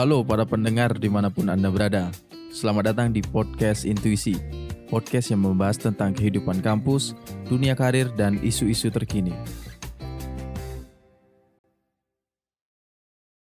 Halo para pendengar di mana pun Anda berada. Selamat datang di Podcast Intuisi. Podcast yang membahas tentang kehidupan kampus, dunia karir, dan isu-isu terkini.